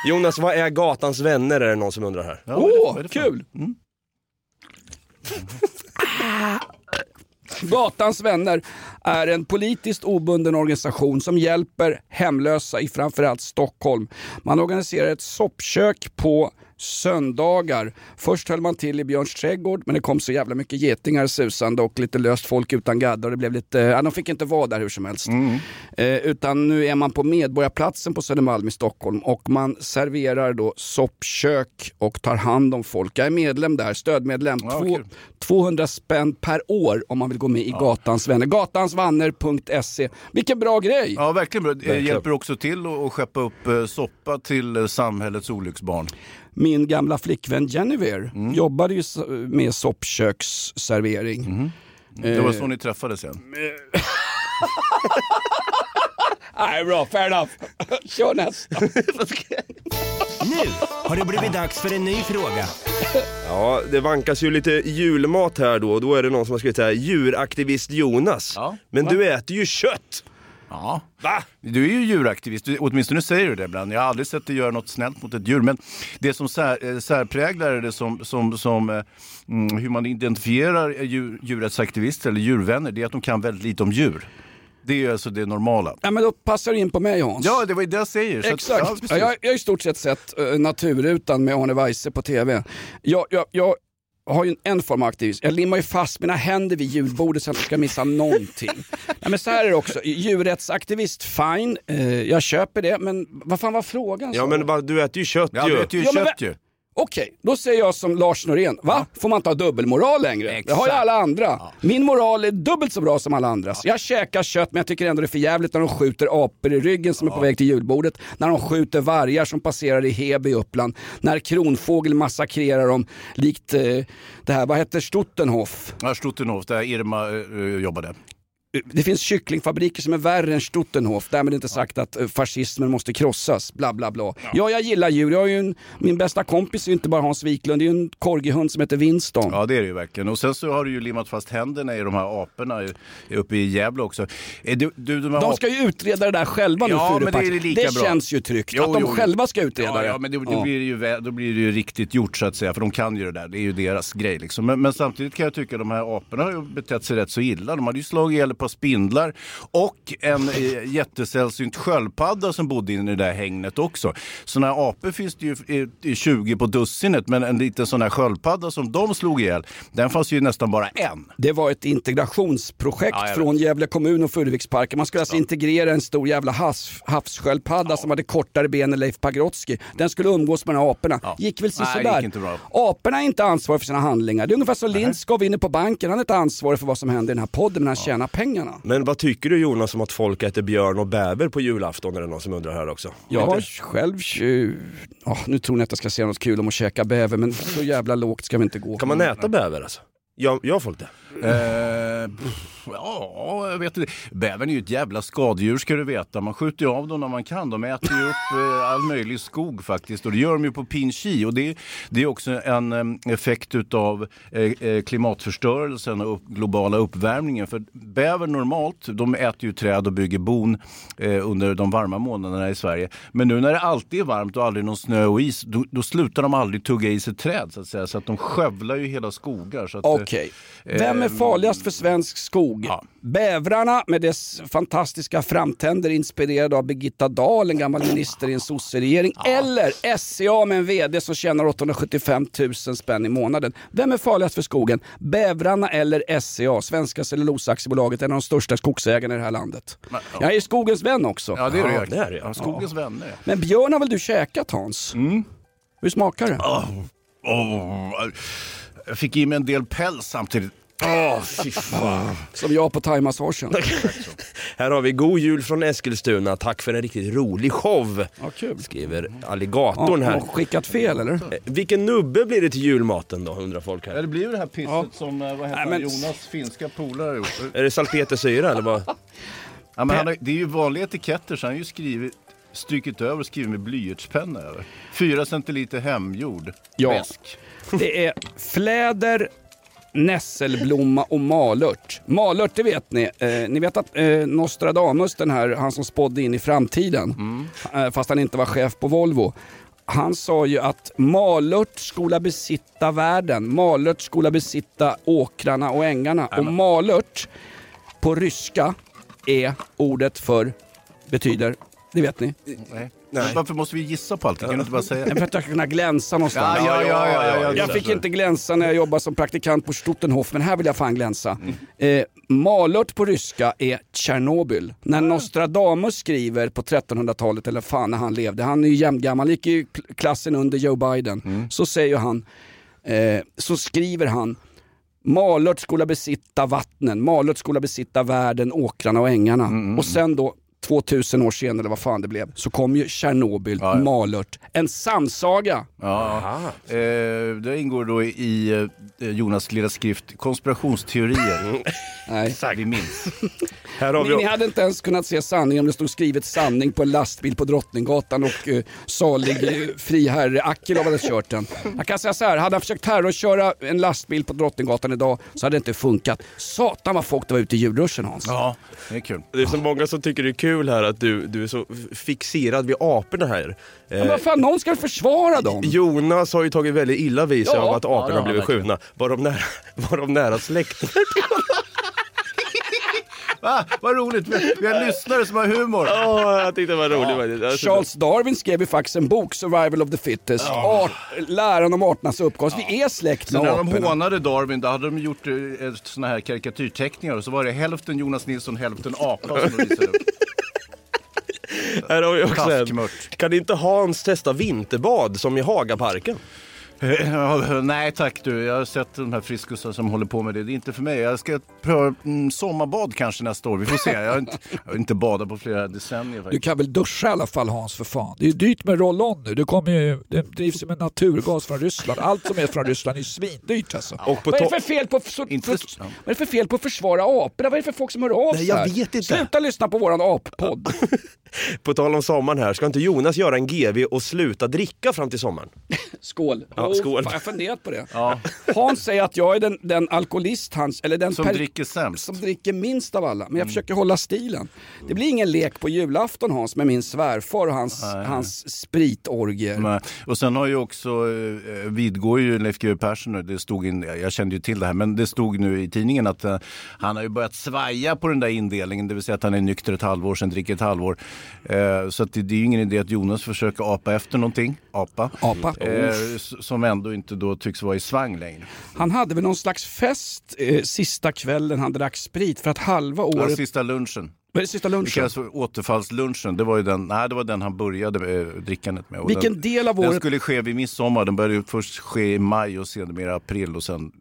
Jonas, vad är gatans vänner är det någon som undrar här? Ja, vad Åh, vad är det för- kul! *laughs* Gatans vänner är en politiskt obunden organisation som hjälper hemlösa i framförallt Stockholm. Man organiserar ett soppkök på söndagar. Först höll man till i Björns trädgård men det kom så jävla mycket getingar susande och lite löst folk utan gaddar. Det blev lite, ja, de fick inte vara där hur som helst. Eh, utan nu är man på Medborgarplatsen på Södermalm i Stockholm och man serverar då soppkök och tar hand om folk. Jag är medlem där, stödmedlem. Ja, Två, kul. 200 spänn per år om man vill gå med i Gatans vänner. Gatansvanner.se. Vilken bra grej! Ja, verkligen bra. Det hjälper också till att att skeppa upp eh, soppa till eh, samhällets olycksbarn. Min gamla flickvän Jennifer Mm. jobbade ju med soppköksservering. Mm. Det var Eh, så ni träffades igen. *laughs* Nej, bra, fair enough. *laughs* Kör nästa. *laughs* Nu har det blivit dags för en ny fråga. Ja, det vankas ju lite julmat här då. Då är det någon som har skrivit här, djuraktivist Jonas. Ja, Men va? du äter ju kött! Ja. Va? Du är ju djuraktivist, du, åtminstone säger du det ibland. Jag har aldrig sett dig göra något snällt mot ett djur. Men det som sär, eh, särpräglar det som, som, som eh, mm, hur man identifierar djur, djurrättsaktivister eller djurvänner, det är att de kan väldigt lite om djur. Det är alltså det normala. Ja, men då passar du in på mig Hans. Ja, det var ju det jag säger. Så att- Exakt. ja, precis. ja, jag, jag har i stort sett sett uh, Naturrutan med Arne Weise på TV. Jag, jag, jag har ju en form av aktivism. Jag limmar ju fast mina händer vid julbordet så att jag inte ska missa någonting. ja, men så här är det också. Djurrättsaktivist, fine. Eh, jag köper det. Men vad fan var frågan? Ja sa men bara, du äter ju kött Ja, ju. du äter ju Ja, men kött vä- ju. Okej, då säger jag som Lars Norén. Va? Får man inte ha dubbelmoral längre? Det har ju alla andra. Min moral är dubbelt så bra som alla andras. Jag käkar kött men jag tycker ändå det är för jävligt när de skjuter apor i ryggen som är på väg till julbordet. När de skjuter vargar som passerar i Heby i Uppland. När kronfågel massakrerar dem likt eh, det här, vad heter Stuttenhof? Ja, Stuttenhof, där Irma eh, jobbade. Det finns kycklingfabriker som är värre än Stuttenhof, därmed inte sagt att eh, fascismen måste krossas, bla bla bla. Ja, jag gillar djur. Jag ju en, min bästa kompis är inte bara Hans Wiklund, det är ju en corgihund som heter Winston. Ja det är det ju verkligen. Och sen så har du ju limmat fast händerna i de här aporna uppe i Gävle också. Eh, Du, du, de De ska ju utreda det där själva nu Ja, men det är lika Det bra. känns ju tryggt Jo, att de jo, själva ska utreda ja, det. Ja, men det, då, Ja. blir det ju, då blir det ju riktigt gjort så att säga, för de kan ju det där. Det är ju deras grej liksom. Men, men samtidigt kan jag tycka att de här aporna har ju betett sig rätt så illa. De hade ju slagit ihjäl par spindlar och en eh, jättesällsynt sköldpadda som bodde inne i det där hängnet också. Sådana här apor finns det ju eh, 20 på dussinet, men en liten sån här sköldpadda som de slog ihjäl, den fanns ju nästan bara en. Det var ett integrationsprojekt Ja, från Gävle kommun och Furuviksparken. Man skulle alltså integrera en stor jävla havs, havssköldpadda som hade kortare ben än Leif Pagrotsky. Den skulle umgås med de här aporna. Gick väl sådär. Aporna är inte ansvariga för sina handlingar. Det är ungefär som Lindskov inne på banken. Han är inte ansvarig för vad som händer i den här podden, men han tjänar pengarna. Men vad tycker du Jonas om att folk äter björn och bäver på julafton? Är det någon som undrar här också? Jag har själv... Ja, nu tror ni att jag ska säga något kul om att käka bäver, men så jävla lågt ska vi inte gå. Kan man äta bäver alltså? Jag, jag har folk det. Eh, pff, ja, jag vet inte. Bävern är ju ett jävla skadedjur ska du veta. Man skjuter ju av dem när man kan. De äter ju upp eh, all möjlig skog faktiskt. Och det gör de ju på pin chi. Och det, det är också en eh, effekt utav eh, klimatförstörelsen och upp, globala uppvärmningen. För bäver normalt, de äter ju träd och bygger bon under de varma månaderna i Sverige. Men nu när det alltid är varmt och aldrig någon snö och is, då, då slutar de aldrig tugga i sig träd så att säga. Så att de skövlar ju hela skogar. Okej. Vem är farligast för svensk skog? Bävrarna med dess fantastiska framtänder inspirerade av Birgitta Dahl, en gammal minister i en sosseregering. Eller SCA med en VD som tjänar 875 000 spänn i månaden. Vem är farligast för skogen? Bävrarna eller SCA, Svenska Cellulosaaktiebolaget, en av de största skogsägarna i det här landet. Jag är skogens vän också. Ja, det är du Ja, det är ja. Ja, skogens vänner. Men björn har väl du käkat Hans? Hur smakar det? Åh, jag fick i mig en del päls samtidigt. Åh, fy fan. Som jag på thaimassagen. *laughs* Här har vi God Jul från Eskilstuna. Tack för en riktigt rolig show. Ja, kul. Skriver alligatorn Ja, här. har skickat fel eller? Eh, Vilken nubbe blir det till julmaten då, undrar folk Ja, här. det blir ju det här pisset Ja. som, eh, vad heter Nej, men- Jonas finska polare har gjort. Är det salpetersyra eller vad? *laughs* Ja, men han har, det är ju vanliga etiketter så han har ju skrivit, strykit över och skrivit med blyertspenna över. Fyra centiliter hemgjord Ja. väsk. Det är fläder, nässelblomma och malört. Malört, det vet ni. Eh, ni vet att eh, Nostradamus, den här, han som spådde in i framtiden, eh, fast han inte var chef på Volvo. Han sa ju att malört skola besitta världen. Malört skola besitta åkrarna och ängarna. Och malört på ryska är ordet för, betyder, det vet ni. Nej. Men Varför måste vi gissa på allting? Kan du inte bara säga? För att jag ska kunna glänsa någonstans. Ja, ja, ja, ja, ja, ja, jag fick inte glänsa när jag jobbade som praktikant på Stuttenhof, men här vill jag fan glänsa. Mm. Eh, malört på ryska är Tjernobyl. När Nostradamus skriver på 1300-talet, eller fan när han levde, han är ju jämngammal, gick i kl- klassen under Joe Biden, Mm. så säger han, eh, så skriver han Malört skola besitta vattnen, Malört skola besitta världen, åkrarna och ängarna. Mm, Och sen då 2000 år senare, eller vad fan det blev, så kom ju Tjernobyl, malört, en samsaga. Ja, eh, det ingår då i eh, Jonas lilla skrift Konspirationsteorier. Nej. Vi minns. Här har Ni, vi... ni hade inte ens kunnat se sanning om det stod skrivet sanning på en lastbil på Drottninggatan och uh, salig uh, friherre Akilov hade kört den. Jag kan säga så här, hade han försökt terrorköra en lastbil på Drottninggatan idag så hade det inte funkat. Satan vad folk det var ute i julruschen Hans. Ja, det är kul. Det är så många som tycker det är kul här att du, du är så fixerad vid aporna här. Men vad fan, någon ska försvara dem? Jonas har ju tagit väldigt illa vid sig Ja. av att aporna Ja, har blivit skjutna. Var de nära, *laughs* var de nära släktingar? *laughs* Va? Vad roligt, vi, har lyssnare som har humor. Ja, jag tyckte det var roligt faktiskt. Alltså, Charles Darwin skrev ju faktiskt en bok, Survival of the Fittest. Art, läran om arternas uppkomst. Vi är släkt Så med när de aporna. hånade Darwin, då hade de gjort eh, såna här karikatyrteckningar och så var det hälften Jonas Nilsson, hälften apa som de visade upp. Här har vi också en. Kan inte Hans testa vinterbad som i Hagaparken? Eh, *clears throat* Nej tack du, jag har sett de här friskusar som håller på med det. Det är inte för mig. Jag ska pröva mm, sommarbad kanske nästa år. Vi får se. Jag har inte, jag har inte badat på flera decennier Du faktiskt. kan väl duscha i alla fall Hans för fan. Det är dyrt med roll-on nu. Det, kommer ju, det drivs ju med naturgas från Ryssland. Allt som är från Ryssland är svindyrt alltså. Och på Vad är, det för fel på, så, för, vad är det för fel på att försvara aporna? Vad är det för folk som hör av sig jag här? vet inte. Sluta lyssna på våran appodd. *laughs* På tal om sommaren här, ska inte Jonas göra en GV och sluta dricka fram till sommaren? *laughs* Skål. Ja, Skål. fan, Jag har funderat på det. Ja, Hans säger att jag är den, den alkoholist, hans, eller den som per- dricker sämst. som dricker minst av alla. Men jag försöker hålla stilen. Det blir ingen lek på julafton Hans med min svärfar och hans, hans spritorgier. Nej. Och sen har ju också, eh, vidgår ju Leif GW Persson, det stod in, jag kände ju till det här, men det stod nu i tidningen att eh, han har ju börjat svaja på den där indelningen, det vill säga att han är nykter ett halvår, sen dricker ett halvår. Eh, så det, det är ju ingen idé att Jonas försöker apa efter någonting, apa, Apa. Eh, s- som ändå inte då tycks vara i svang längre. Han hade väl någon slags fest eh, sista kvällen han drack sprit för att halva Ja, året... sista lunchen. Vad är det sista Det lunchen? kallas för återfallslunchen. Det var ju den, nej, det var den han började eh, drickandet med. Och Vilken den, del av Den året... skulle ske vid midsommar. Den började först ske i maj och sedermera april och sen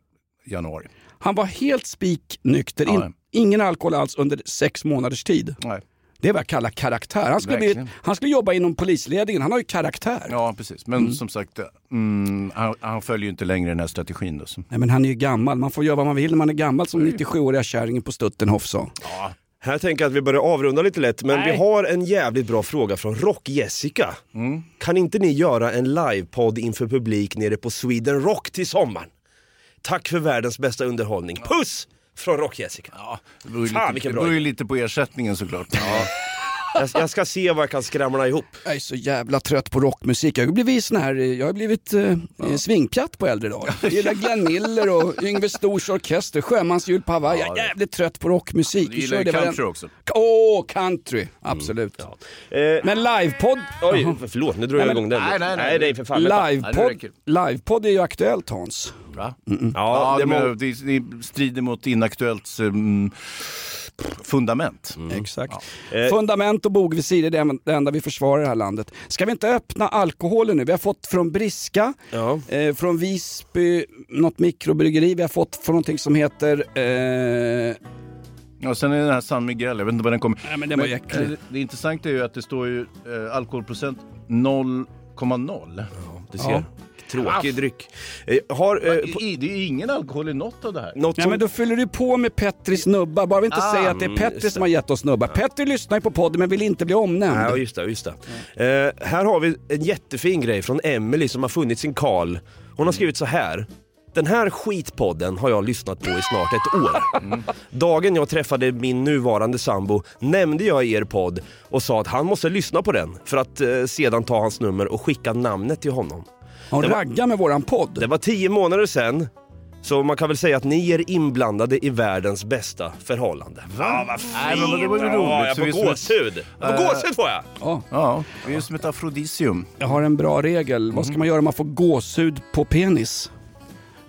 januari. Han var helt spiknykter. Ja, In, ja. ingen alkohol alls under sex månaders tid. Nej. Det är vad jag kallar karaktär. Han skulle, bli, han skulle jobba inom polisledningen. Han har ju karaktär. Ja, precis. Men som sagt, mm, han, han följer ju inte längre den här strategin. Då. Nej, men han är ju gammal. Man får göra vad man vill när man är gammal som 97-åriga kärringen på Stuttenhoff sa. Här tänker jag att vi börjar avrunda lite lätt, men Nej. vi har en jävligt bra fråga från Rock-Jessica. Mm. Kan inte ni göra en livepodd inför publik nere på Sweden Rock till sommaren? Tack för världens bästa underhållning. Puss! Från Rock-Jessica. Det beror ju Fan, lite, vilken det bra beror ju idé. lite på ersättningen såklart. *laughs* Jag, jag ska se vad jag kan skramla ihop. Jag är så jävla trött på rockmusik. Jag har blivit, sån här, jag har blivit eh, ja. svingpjatt på äldre dagar. Jag gillar Glenn Miller och *laughs* Yngve Stors orkester, Sjömansjul på Hawaii. Jag är jävligt trött på rockmusik. Du gillar ju det country också. Åh, country! Absolut. Eh, Men livepodd... oj, förlåt, nu drog jag igång den. nej, nej, nej. nej för fan. det Livepodd, livepodd är ju aktuellt Hans. Va? Ja, Ja, det det, men det, det strider mot inaktuellt mm, fundament. Exakt. Eh. Fundament och bogvisir är det en- det enda vi försvarar i det här landet. Ska vi inte öppna alkoholen nu? Vi har fått från Briska, Ja. eh, från Visby, något mikrobryggeri. Vi har fått från någonting som heter... Eh, Ja, sen är det den här San Miguel, jag vet inte var den kommer. Nej, men den var ju äcklig. eh, det, det intressanta är ju att det står ju eh, alkoholprocent 0,0. Du ser. Ja. Tråkig dryck. Eh, har, eh, på, I- Det är ju ingen alkohol i något av det här. något Nej som... men då fyller du på med Petris nubbar, bara vi inte Ah, säger att det är mm, Petri just som har gett oss nubbar. Petri lyssnar ju på podden men vill inte bli omnämnd. Ja, just det. Just det. Eh, här har vi en jättefin grej från Emily som har funnit sin Karl. Hon har skrivit så här. Den här skitpodden har jag lyssnat på i snart ett år. Dagen jag träffade min nuvarande sambo nämnde jag er podd och sa att han måste lyssna på den för att eh, sedan ta hans nummer och skicka namnet till honom. Hon raggar med våran podd. Det var tio månader sedan så man kan väl säga att ni är inblandade i världens bästa förhållande. Ja, vad fint! Nej, men det var ju roligt, Ja, jag får vi gåshud. Jag får Eh, gåshud får jag! Ja, Ja, det är ju som ett afrodisium. jag har en bra regel. Vad ska man göra om man får gåshud på penis?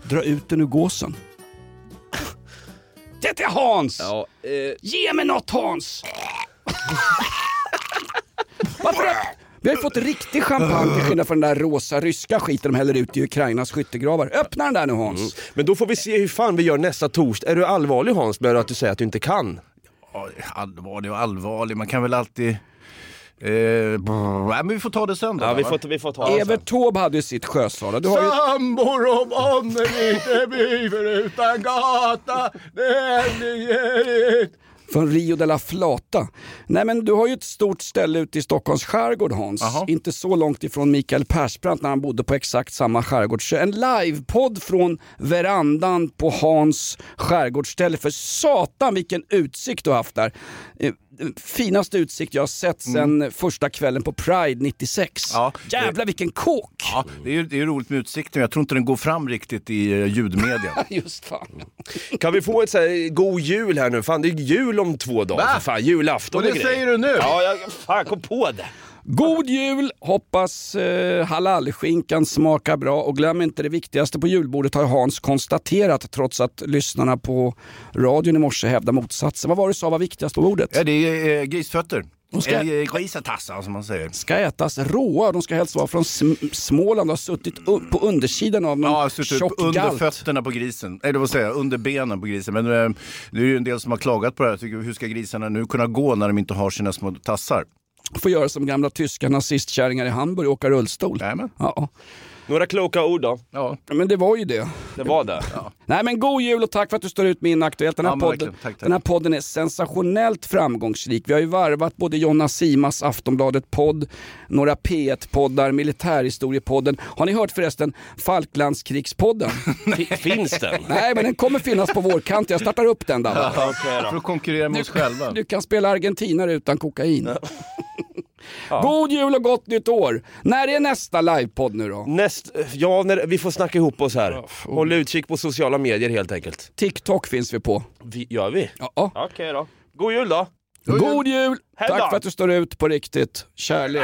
Dra ut den ur gåsen. *laughs* Det är Hans! Ja, eh, Ge mig något Hans! *laughs* Varför? Vi har ju fått riktig champagne till skillnad från den där rosa ryska skiten de häller ut i Ukrainas skyttegravar. Öppna den där nu Hans. Men då får vi se hur fan vi gör nästa torsdag. Är du allvarlig Hans med att du säger att du inte kan? Ja, allvarlig och allvarlig. Man kan väl alltid... Eh, brr, men vi får ta det sen då. Ja, vi får, vi får ta det. Evert Taube hade ju sitt Sjösala. Du har ju... Sambor om ånden inte bliver utan gata, det blir ett Från Rio de la Flata. Nej men du har ju ett stort ställe ute i Stockholms skärgård Hans. Jaha. Inte så långt ifrån Mikael Persbrandt när han bodde på exakt samma skärgårdsö. En livepodd från verandan på Hans skärgårdsställe. För satan vilken utsikt du har haft där. Eh, Finaste utsikt jag har sett sen första kvällen på Pride 96. Ja, Jävlar vilken kåk! Ja, det är ju det är roligt med utsikten. Jag tror inte den går fram riktigt i eh, ljudmedia. *laughs* Just fan. Kan vi få ett så här, god jul här nu? Fan det är jul om två dagar. Va? Fan, julafton Och det och grejer. säger du nu? Ja, jag fan kom på det. God jul! Hoppas eh, halalskinkan smakar bra och glöm inte det viktigaste på julbordet har Hans konstaterat trots att lyssnarna på radion i morse hävdar motsatsen. Vad var det du sa var viktigast på bordet? Ja, det är eh, grisfötter. De ska- Eller eh, grisatassar som man säger. Ska ätas råa, de ska helst vara från Sm- Småland och ha suttit på undersidan av någon Ja, tjock under galt. fötterna på grisen. Eller vad säger jag, under benen på grisen. Men eh, det är ju en del som har klagat på det här. Tycker, hur ska grisarna nu kunna gå när de inte har sina små tassar? Får göra som gamla tyska nazistkärringar i Hamburg och åka rullstol. Ja. Några kloka ord då? Ja, Men det var ju det. Det var det. Nej men god jul och tack för att du står ut med Inaktuellt. Den här, Ja, podden, verkligen. Tack, tack. den här podden är sensationellt framgångsrik. Vi har ju varvat både Jonna Simas Aftonbladet-podd, några P1-poddar, Militärhistoriepodden. Har ni hört förresten Falklandskrigspodden? *laughs* Finns den? Nej men den kommer finnas på vårkant. Jag startar upp den där. va? För att konkurrera med oss själva. Du kan spela argentinare utan kokain. *laughs* God jul och gott nytt år! När är nästa livepodd nu då? Näst, ja, när, vi får snacka ihop oss här. Håll utkik på sociala medier helt enkelt. TikTok finns vi på. Vi, gör vi? Ja. Okej då. God jul då! God jul! Hej då! Tack för att du står ut på riktigt. Kärlek.